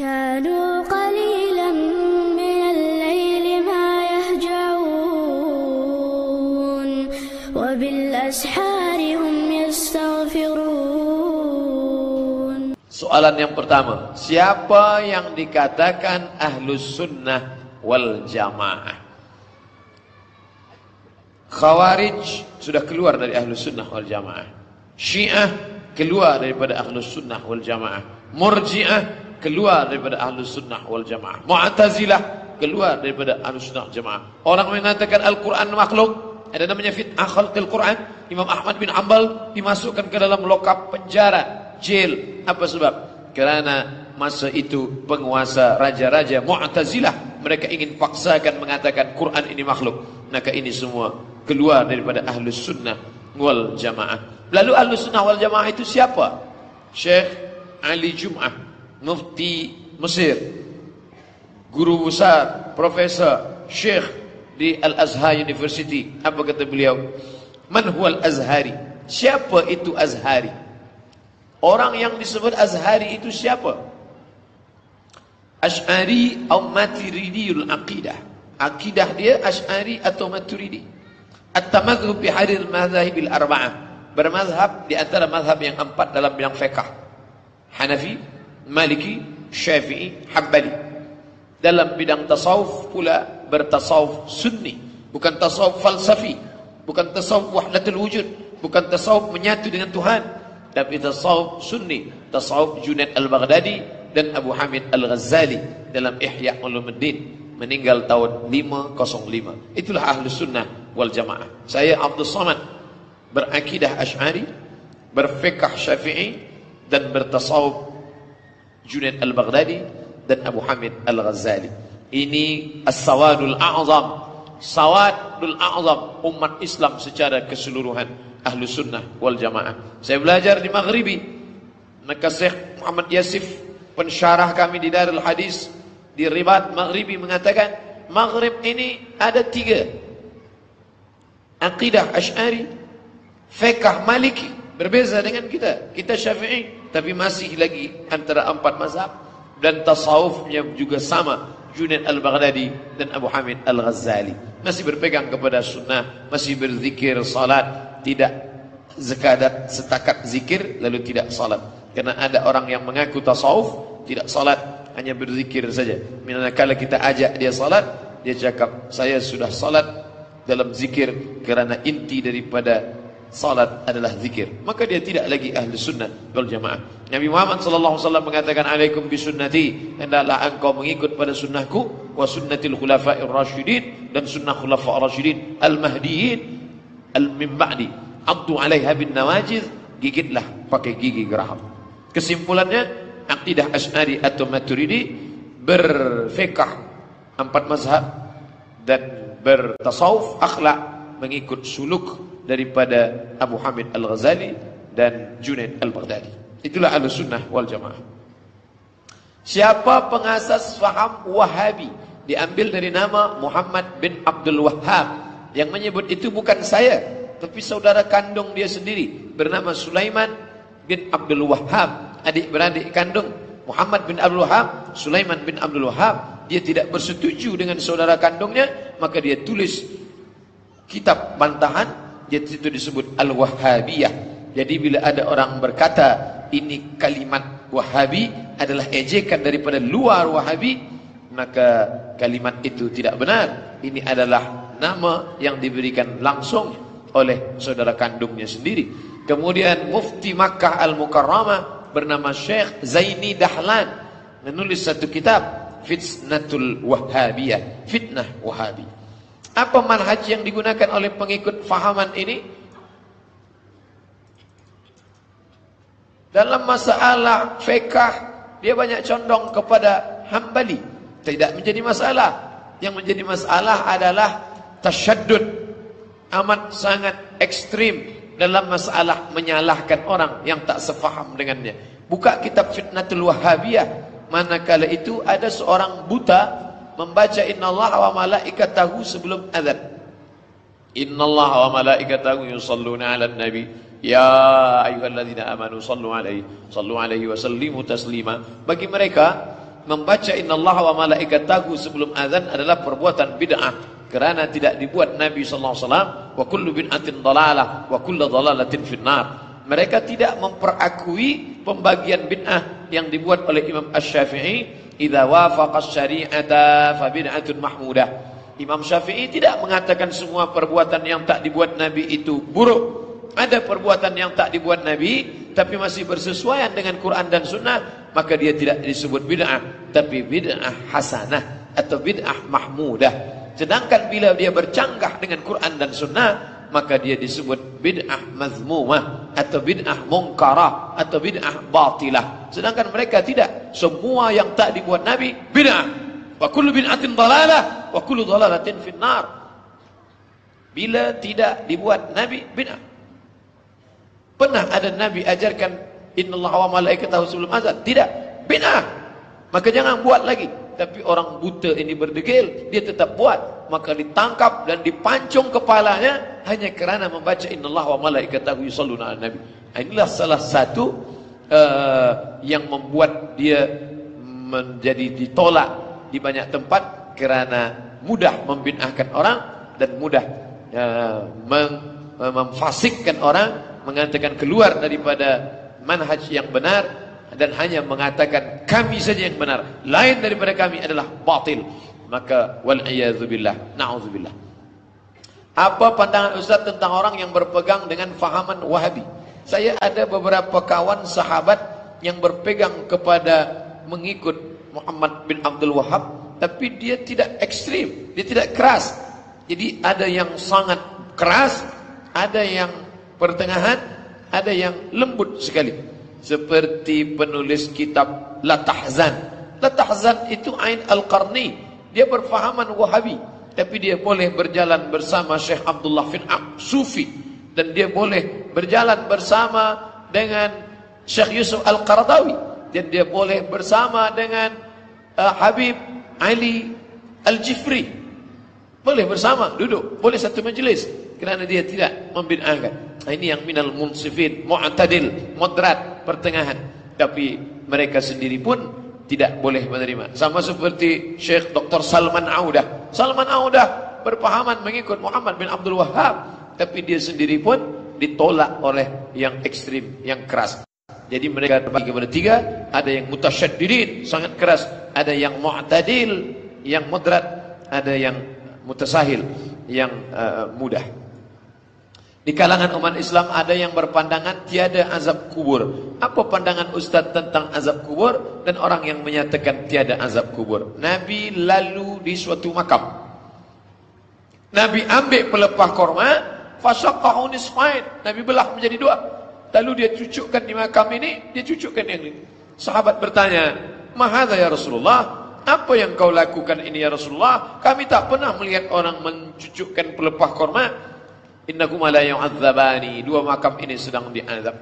كانوا قليلا من الليل ما يهجعون وبالأسحار هم يستغفرون Soalan yang pertama, siapa yang dikatakan ahlus sunnah wal jamaah? Khawarij sudah keluar dari ahlus sunnah wal jamaah. Syiah keluar daripada ahlus sunnah wal jamaah. Murji'ah keluar daripada ahlus sunnah wal jamaah. Mu'tazilah keluar daripada ahlus sunnah jamaah. Orang mengatakan Al-Quran makhluk, ada namanya fitnah khalqil Quran. Imam Ahmad bin Ambal dimasukkan ke dalam lokap penjara, jail. Apa sebab? Kerana masa itu penguasa raja-raja Mu'tazilah mereka ingin paksakan mengatakan Quran ini makhluk. Maka ini semua keluar daripada ahlus sunnah wal jamaah. Lalu ahlus sunnah wal jamaah itu siapa? Syekh Ali Jum'ah, mufti Mesir, guru besar, profesor, syekh di Al-Azhar University. Apa kata beliau? Man huwal Azhari? Siapa itu Azhari? Orang yang disebut Azhari itu siapa? Ash'ari atau Maturidiyul Aqidah. Akidah dia Ash'ari atau Maturidi. At-tamadhub bi hadir madhahibil arba'ah. Bermazhab di antara mazhab yang empat dalam bidang fiqh. Hanafi, Maliki, Syafi'i, Hanbali. Dalam bidang tasawuf pula bertasawuf sunni, bukan tasawuf falsafi, bukan tasawuf wahdatul wujud, bukan tasawuf menyatu dengan Tuhan, tapi tasawuf sunni, tasawuf Junaid al-Baghdadi dan Abu Hamid al-Ghazali dalam Ihya Ulumuddin. Meninggal tahun 505. Itulah ahli sunnah wal jamaah. Saya Abdul Samad. Berakidah Ash'ari, berfikah Syafi'i dan bertasawuf Junaid al-Baghdadi dan Abu Hamid al-Ghazali. Ini as-sawadul a'zam, sawadul a'zam umat Islam secara keseluruhan ahlu sunnah wal jamaah. Saya belajar di Maghribi, maka Syekh Muhammad Yasif, pensyarah kami di Darul Hadis di Ribat Maghribi mengatakan, Maghrib ini ada tiga. Aqidah Ash'ari, Fiqh Maliki, berbeza dengan kita. Kita Syafi'i, tapi masih lagi antara empat mazhab dan tasawufnya juga sama. Junaid al-Baghdadi dan Abu Hamid al-Ghazali masih berpegang kepada sunnah, masih berzikir, salat, tidak zekadat setakat zikir lalu tidak salat. Karena ada orang yang mengaku tasawuf, tidak salat, hanya berzikir saja. Manakala kita ajak dia salat, dia cakap, "Saya sudah salat dalam zikir kerana inti daripada salat adalah zikir." Maka dia tidak lagi ahli sunnah wal jamaah. Nabi Muhammad sallallahu alaihi wasallam mengatakan, "Alaikum bi sunnati." Hendaklah engkau mengikut pada sunnahku wa sunnatil khulafa'ir rasyidin dan sunnah khulafa'ir rasyidin al-mahdiyyin al-min ba'di. Addu 'alaiha bin nawajiz, gigitlah pakai gigi geraham. Kesimpulannya, akidah Asy'ari atau Maturidi berfikah empat mazhab dan bertasawuf akhlak mengikut suluk daripada Abu Hamid Al-Ghazali dan Junaid Al-Baghdadi. Itulah ahlu sunnah wal jamaah. Siapa pengasas faham wahabi? Diambil dari nama Muhammad bin Abdul Wahhab. Yang menyebut itu bukan saya. Tapi saudara kandung dia sendiri. Bernama Sulaiman bin Abdul Wahhab. Adik-beradik kandung. Muhammad bin Abdul Wahhab. Sulaiman bin Abdul Wahhab. Dia tidak bersetuju dengan saudara kandungnya. Maka dia tulis kitab bantahan. Itu disebut Al-Wahhabiyah. Jadi bila ada orang berkata ini kalimat Wahabi adalah ejekan daripada luar Wahabi, maka kalimat itu tidak benar. Ini adalah nama yang diberikan langsung oleh saudara kandungnya sendiri. Kemudian Mufti Makkah Al-Mukarramah bernama Syekh Zaini Dahlan menulis satu kitab Fitnatul Wahhabiyah, fitnah Wahabi. Apa manhaj yang digunakan oleh pengikut fahaman ini? Dalam masalah fiqah dia banyak condong kepada Hambali. Tidak menjadi masalah. Yang menjadi masalah adalah tasyaddud amat sangat ekstrim dalam masalah menyalahkan orang yang tak sefaham dengannya. Buka kitab Fitnatul Wahhabiyah. Manakala itu ada seorang buta membaca innallaha wa malaikatahu sebelum azan. Innallaha wa malaikatahu yusalluna 'alan nabi Ya ayyuhalladzina amanu sallu alaihi sallu alaihi wa sallimu taslima. Bagi mereka membaca innallaha wa malaikatahu sebelum azan adalah perbuatan bid'ah kerana tidak dibuat Nabi sallallahu alaihi wasallam wa kullu bid'atin dalalah wa kullu dalalatin finnar mereka tidak memperakui pembagian bid'ah yang dibuat oleh Imam Asy-Syafi'i idza wafaqa syari'ata fa bid'atun mahmudah. Imam Syafi'i tidak mengatakan semua perbuatan yang tak dibuat Nabi itu buruk. Ada perbuatan yang tak dibuat Nabi tapi masih bersesuaian dengan Quran dan Sunnah maka dia tidak disebut bid'ah tapi bid'ah hasanah atau bid'ah mahmudah. Sedangkan bila dia bercanggah dengan Quran dan Sunnah maka dia disebut bid'ah mazmumah atau bid'ah mungkarah atau bid'ah batilah sedangkan mereka tidak semua yang tak dibuat Nabi bid'ah wa kullu bid'atin dalalah wa kullu dalalatin finnar bila tidak dibuat Nabi bid'ah Pernah ada Nabi ajarkan innallaha wa malaikatahu sebelum azan? Tidak. Bid'ah. Maka jangan buat lagi. Tapi orang buta ini berdegil, dia tetap buat. Maka ditangkap dan dipancung kepalanya hanya kerana membaca innallaha wa malaikatahu yusalluna ala nabi. Inilah salah satu uh, yang membuat dia menjadi ditolak di banyak tempat kerana mudah membid'ahkan orang dan mudah uh, memfasikkan orang mengatakan keluar daripada manhaj yang benar dan hanya mengatakan kami saja yang benar. Lain daripada kami adalah batil. Maka wal billah na'udzubillah apa pandangan ustaz tentang orang yang berpegang dengan fahaman wahabi? Saya ada beberapa kawan sahabat yang berpegang kepada mengikut Muhammad bin Abdul Wahab tapi dia tidak ekstrim dia tidak keras. Jadi ada yang sangat keras ada yang pertengahan ada yang lembut sekali seperti penulis kitab La Tahzan. La Tahzan itu Ain Al-Qarni. Dia berfahaman Wahabi. Tapi dia boleh berjalan bersama Syekh Abdullah bin Ab Sufi. Dan dia boleh berjalan bersama dengan Syekh Yusuf Al-Qaradawi. Dan dia boleh bersama dengan uh, Habib Ali Al-Jifri. Boleh bersama duduk. Boleh satu majlis. Kerana dia tidak membid'ahkan ini yang minal munsifin mu'tadil moderat pertengahan. Tapi mereka sendiri pun tidak boleh menerima. Sama seperti Syekh Dr. Salman Audah. Salman Audah berpahaman mengikut Muhammad bin Abdul Wahab tapi dia sendiri pun ditolak oleh yang ekstrim yang keras. Jadi mereka terbagi kepada tiga. Ada yang mutasyaddidin sangat keras. Ada yang mu'tadil yang moderat ada yang mutasahil yang uh, mudah di kalangan umat Islam ada yang berpandangan tiada azab kubur. Apa pandangan Ustaz tentang azab kubur dan orang yang menyatakan tiada azab kubur? Nabi lalu di suatu makam. Nabi ambil pelepah korma, fasaqahu nisfain. Nabi belah menjadi dua. Lalu dia cucukkan di makam ini, dia cucukkan yang ini. Sahabat bertanya, "Mahadza ya Rasulullah?" Apa yang kau lakukan ini ya Rasulullah? Kami tak pernah melihat orang mencucukkan pelepah korma innahuma la yu'adzabani. Dua makam ini sedang diazab.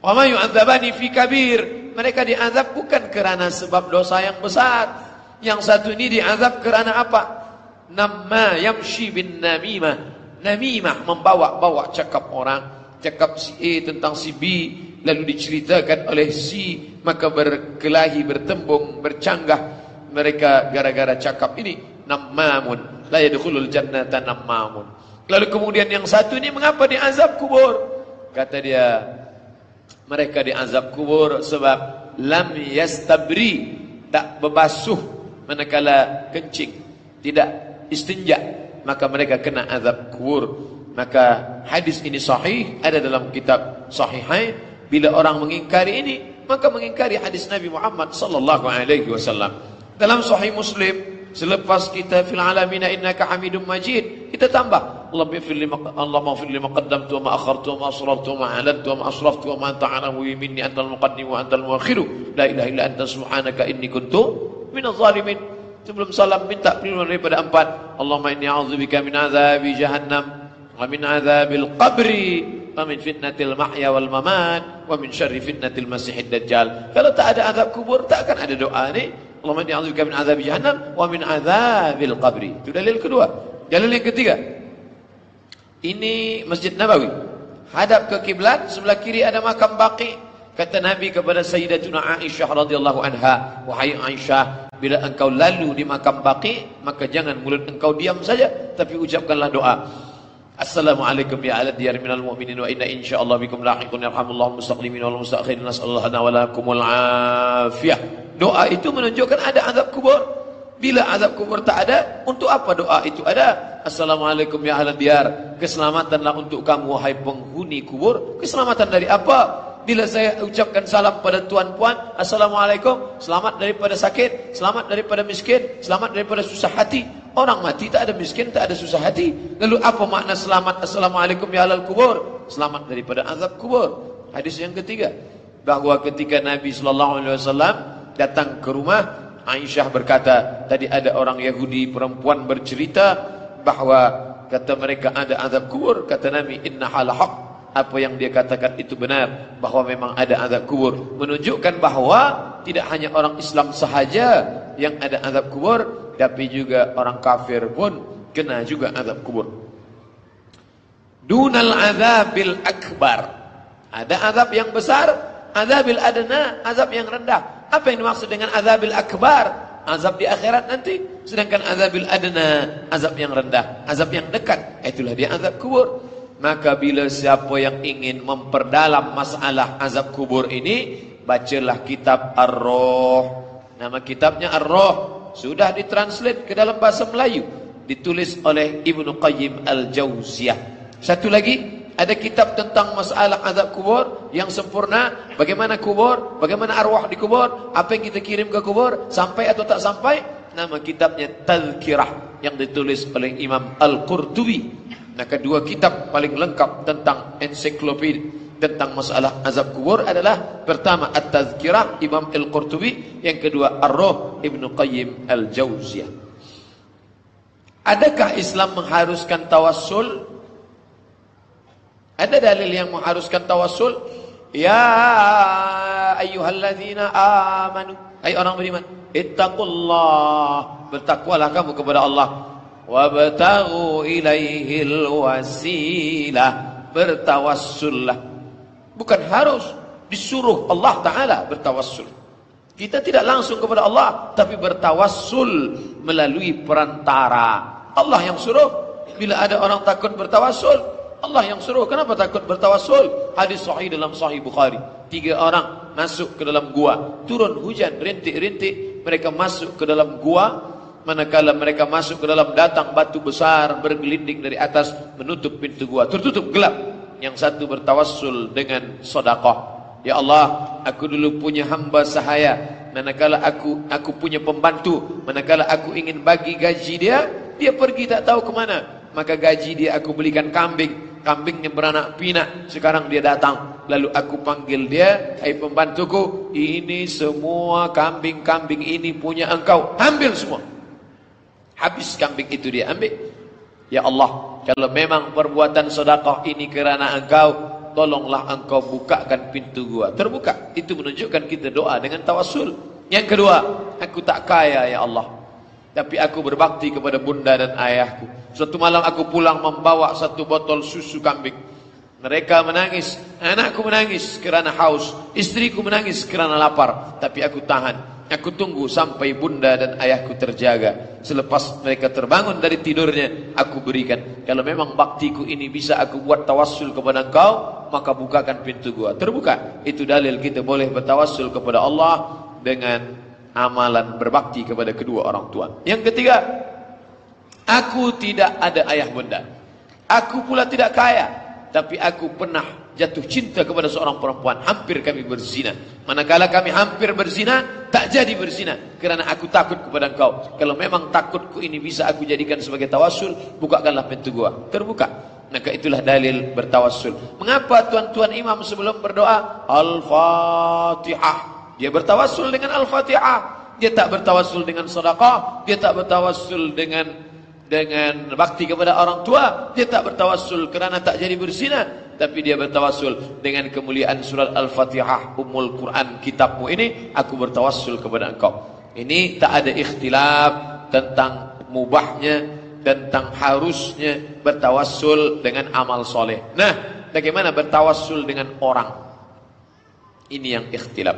Wa ma yu'adzabani fi kabir. Mereka diazab bukan kerana sebab dosa yang besar. Yang satu ini diazab kerana apa? Namma yamshi bin namimah. Namimah membawa-bawa cakap orang. Cakap si A tentang si B. Lalu diceritakan oleh si. Maka berkelahi bertembung bercanggah. Mereka gara-gara cakap ini. Nammamun. La yadkhulul jannata nammamun Lalu kemudian yang satu ini mengapa diazab kubur? Kata dia, mereka diazab kubur sebab lam yastabri tak berbasuh manakala kencing, tidak istinja, maka mereka kena azab kubur. Maka hadis ini sahih ada dalam kitab Sahihain. Bila orang mengingkari ini, maka mengingkari hadis Nabi Muhammad sallallahu alaihi wasallam. Dalam Sahih Muslim selepas kita fil alamin innaka hamidum majid kita tambah Ma qaddamtu wa ma akhartu wa ma asrartu wa ma alantu wa ma asraftu wa ma anta a'lamu minni antal muqaddim wa antal muakhir la ilaha illa anta subhanaka inni kuntu minaz zalimin. Sebelum salam minta perlindungan daripada empat. Allahumma inni a'udzubika min azabi jahannam wa min azabil qabri wa min fitnatil mahya wal mamat wa min syarri fitnatil masiihid dajjal. Kalau tak ada azab kubur tak akan ada doa ni. Allahumma inni a'udzubika min azabi jahannam wa min azabil qabri. Itu dalil kedua. Dalil yang ketiga Ini Masjid Nabawi. Hadap ke kiblat, sebelah kiri ada makam Baqi. Kata Nabi kepada Sayyidatuna Aisyah radhiyallahu anha, "Wahai Aisyah, bila engkau lalu di makam Baqi, maka jangan mulut engkau diam saja, tapi ucapkanlah doa. Assalamualaikum ya ala diyar minal mu'minin wa inna insyaallah bikum lahiqun yarhamullahu mustaqlimin wal mustakhirin nasallahu lana wa afiyah. Doa itu menunjukkan ada azab kubur. Bila azab kubur tak ada, untuk apa doa itu ada? Assalamualaikum ya ahli diyar. Keselamatanlah untuk kamu wahai penghuni kubur. Keselamatan dari apa? Bila saya ucapkan salam pada tuan-puan, Assalamualaikum, selamat daripada sakit, selamat daripada miskin, selamat daripada susah hati. Orang mati tak ada miskin, tak ada susah hati. Lalu apa makna selamat Assalamualaikum ya alal kubur? Selamat daripada azab kubur. Hadis yang ketiga, bahawa ketika Nabi wasallam datang ke rumah, Aisyah berkata, tadi ada orang Yahudi perempuan bercerita bahawa kata mereka ada azab kubur, kata Nabi inna hal haq. Apa yang dia katakan itu benar bahawa memang ada azab kubur. Menunjukkan bahawa tidak hanya orang Islam sahaja yang ada azab kubur tapi juga orang kafir pun kena juga azab kubur. Dunal azabil akbar. Ada azab yang besar azabil adna azab yang rendah apa yang dimaksud dengan azabil akbar azab di akhirat nanti sedangkan azabil adna azab yang rendah azab yang dekat itulah dia azab kubur Maka bila siapa yang ingin memperdalam masalah azab kubur ini, bacalah kitab Ar-Ruh. Nama kitabnya Ar-Ruh. Sudah ditranslate ke dalam bahasa Melayu. Ditulis oleh Ibnu Qayyim Al-Jauziyah. Satu lagi, ada kitab tentang masalah azab kubur yang sempurna. Bagaimana kubur, bagaimana arwah di kubur, apa yang kita kirim ke kubur, sampai atau tak sampai. Nama kitabnya Tazkirah yang ditulis oleh Imam Al-Qurtubi. Nah, kedua kitab paling lengkap tentang ensiklopedia tentang masalah azab kubur adalah pertama At-Tazkirah Imam Al-Qurtubi, yang kedua Ar-Ruh Ibnu Qayyim Al-Jauziyah. Adakah Islam mengharuskan tawassul? Ada dalil yang mengharuskan tawassul? Ya ayyuhalladzina amanu, hai orang beriman, ittaqullah, bertakwalah kamu kepada Allah. Wabtaghu ilaihil wasilah bertawassullah. Bukan harus disuruh Allah taala bertawassul. Kita tidak langsung kepada Allah tapi bertawassul melalui perantara. Allah yang suruh. Bila ada orang takut bertawassul Allah yang suruh. Kenapa takut bertawassul? Hadis sahih dalam sahih Bukhari. Tiga orang masuk ke dalam gua. Turun hujan rintik-rintik. Mereka masuk ke dalam gua. Manakala mereka masuk ke dalam datang batu besar bergelinding dari atas menutup pintu gua. Tertutup gelap. Yang satu bertawassul dengan sedekah. Ya Allah aku dulu punya hamba sahaya. Manakala aku aku punya pembantu. Manakala aku ingin bagi gaji dia dia pergi tak tahu ke mana. Maka gaji dia aku belikan kambing kambingnya beranak pinak sekarang dia datang. Lalu aku panggil dia hai pembantuku ini semua kambing-kambing ini punya engkau. Ambil semua. Habis kambing itu dia ambil. Ya Allah kalau memang perbuatan sedekah ini kerana engkau tolonglah engkau bukakan pintu gua. Terbuka. Itu menunjukkan kita doa dengan tawassul. Yang kedua aku tak kaya ya Allah. Tapi aku berbakti kepada bunda dan ayahku suatu malam aku pulang membawa satu botol susu kambing mereka menangis anakku menangis kerana haus istriku menangis kerana lapar tapi aku tahan Aku tunggu sampai bunda dan ayahku terjaga. Selepas mereka terbangun dari tidurnya, aku berikan. Kalau memang baktiku ini bisa aku buat tawassul kepada engkau, maka bukakan pintu gua. Terbuka. Itu dalil kita boleh bertawassul kepada Allah dengan amalan berbakti kepada kedua orang tua. Yang ketiga, aku tidak ada ayah bunda. Aku pula tidak kaya, tapi aku pernah jatuh cinta kepada seorang perempuan. Hampir kami berzina. Manakala kami hampir berzina tak jadi berzina. Kerana aku takut kepada engkau. Kalau memang takutku ini bisa aku jadikan sebagai tawassul bukakanlah pintu gua. Terbuka. Maka itulah dalil bertawassul mengapa tuan-tuan imam sebelum berdoa? Al-fatihah. Dia bertawassul dengan al-fatihah. Dia tak bertawassul dengan sedekah. Dia tak bertawassul dengan dengan bakti kepada orang tua dia tak bertawassul kerana tak jadi berzina tapi dia bertawassul dengan kemuliaan surat Al-Fatihah Ummul Quran kitabmu ini aku bertawassul kepada engkau. Ini tak ada ikhtilaf tentang mubahnya tentang harusnya bertawassul dengan amal soleh. Nah bagaimana bertawassul dengan orang? Ini yang ikhtilaf.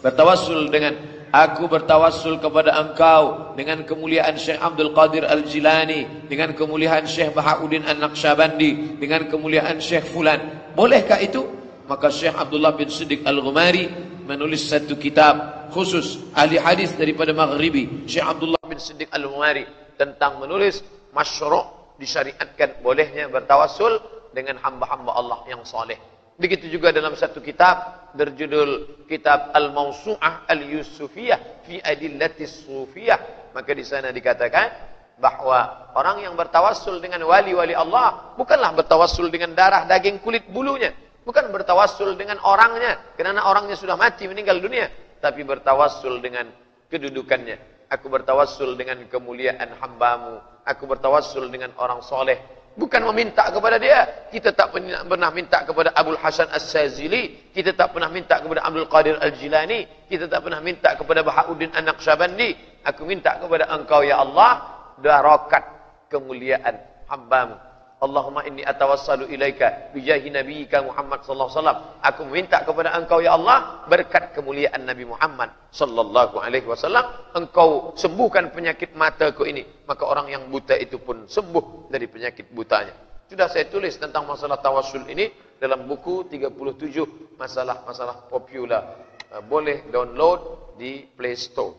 Bertawassul dengan aku bertawassul kepada engkau dengan kemuliaan Syekh Abdul Qadir Al-Jilani, dengan kemuliaan Syekh Bahauddin An-Naqsyabandi, dengan kemuliaan Syekh Fulan. Bolehkah itu? Maka Syekh Abdullah bin Siddiq Al-Ghumari menulis satu kitab khusus ahli hadis daripada Maghribi, Syekh Abdullah bin Siddiq Al-Ghumari tentang menulis masyru' disyariatkan bolehnya bertawassul dengan hamba-hamba Allah yang soleh. Begitu juga dalam satu kitab berjudul Kitab Al-Mawsu'ah Al-Yusufiyah fi Adillatis Sufiyah. Maka di sana dikatakan bahawa orang yang bertawassul dengan wali-wali Allah bukanlah bertawassul dengan darah daging kulit bulunya, bukan bertawassul dengan orangnya kerana orangnya sudah mati meninggal dunia, tapi bertawassul dengan kedudukannya. Aku bertawassul dengan kemuliaan hambamu. Aku bertawassul dengan orang soleh bukan meminta kepada dia. Kita tak pernah minta kepada Abdul Hasan As-Sazili, kita tak pernah minta kepada Abdul Qadir Al-Jilani, kita tak pernah minta kepada Bahauddin An-Naqsyabandi. Aku minta kepada Engkau ya Allah, darakat kemuliaan hambamu. Allahumma inni atawassalu ilaika bijahi nabiyyika Muhammad sallallahu alaihi wasallam. Aku meminta kepada Engkau ya Allah berkat kemuliaan Nabi Muhammad sallallahu alaihi wasallam engkau sembuhkan penyakit mataku ini. Maka orang yang buta itu pun sembuh dari penyakit butanya. Sudah saya tulis tentang masalah tawassul ini dalam buku 37 masalah-masalah popular. Uh, boleh download di Play Store.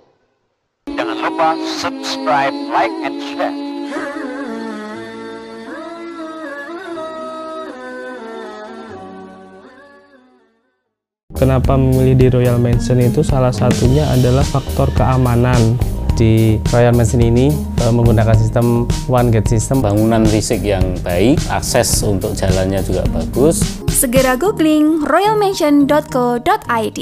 Jangan lupa subscribe, like, and share. Kenapa memilih di Royal Mansion itu salah satunya adalah faktor keamanan. Di Royal Mansion ini e, menggunakan sistem one gate system, bangunan risik yang baik, akses untuk jalannya juga bagus. Segera googling royalmansion.co.id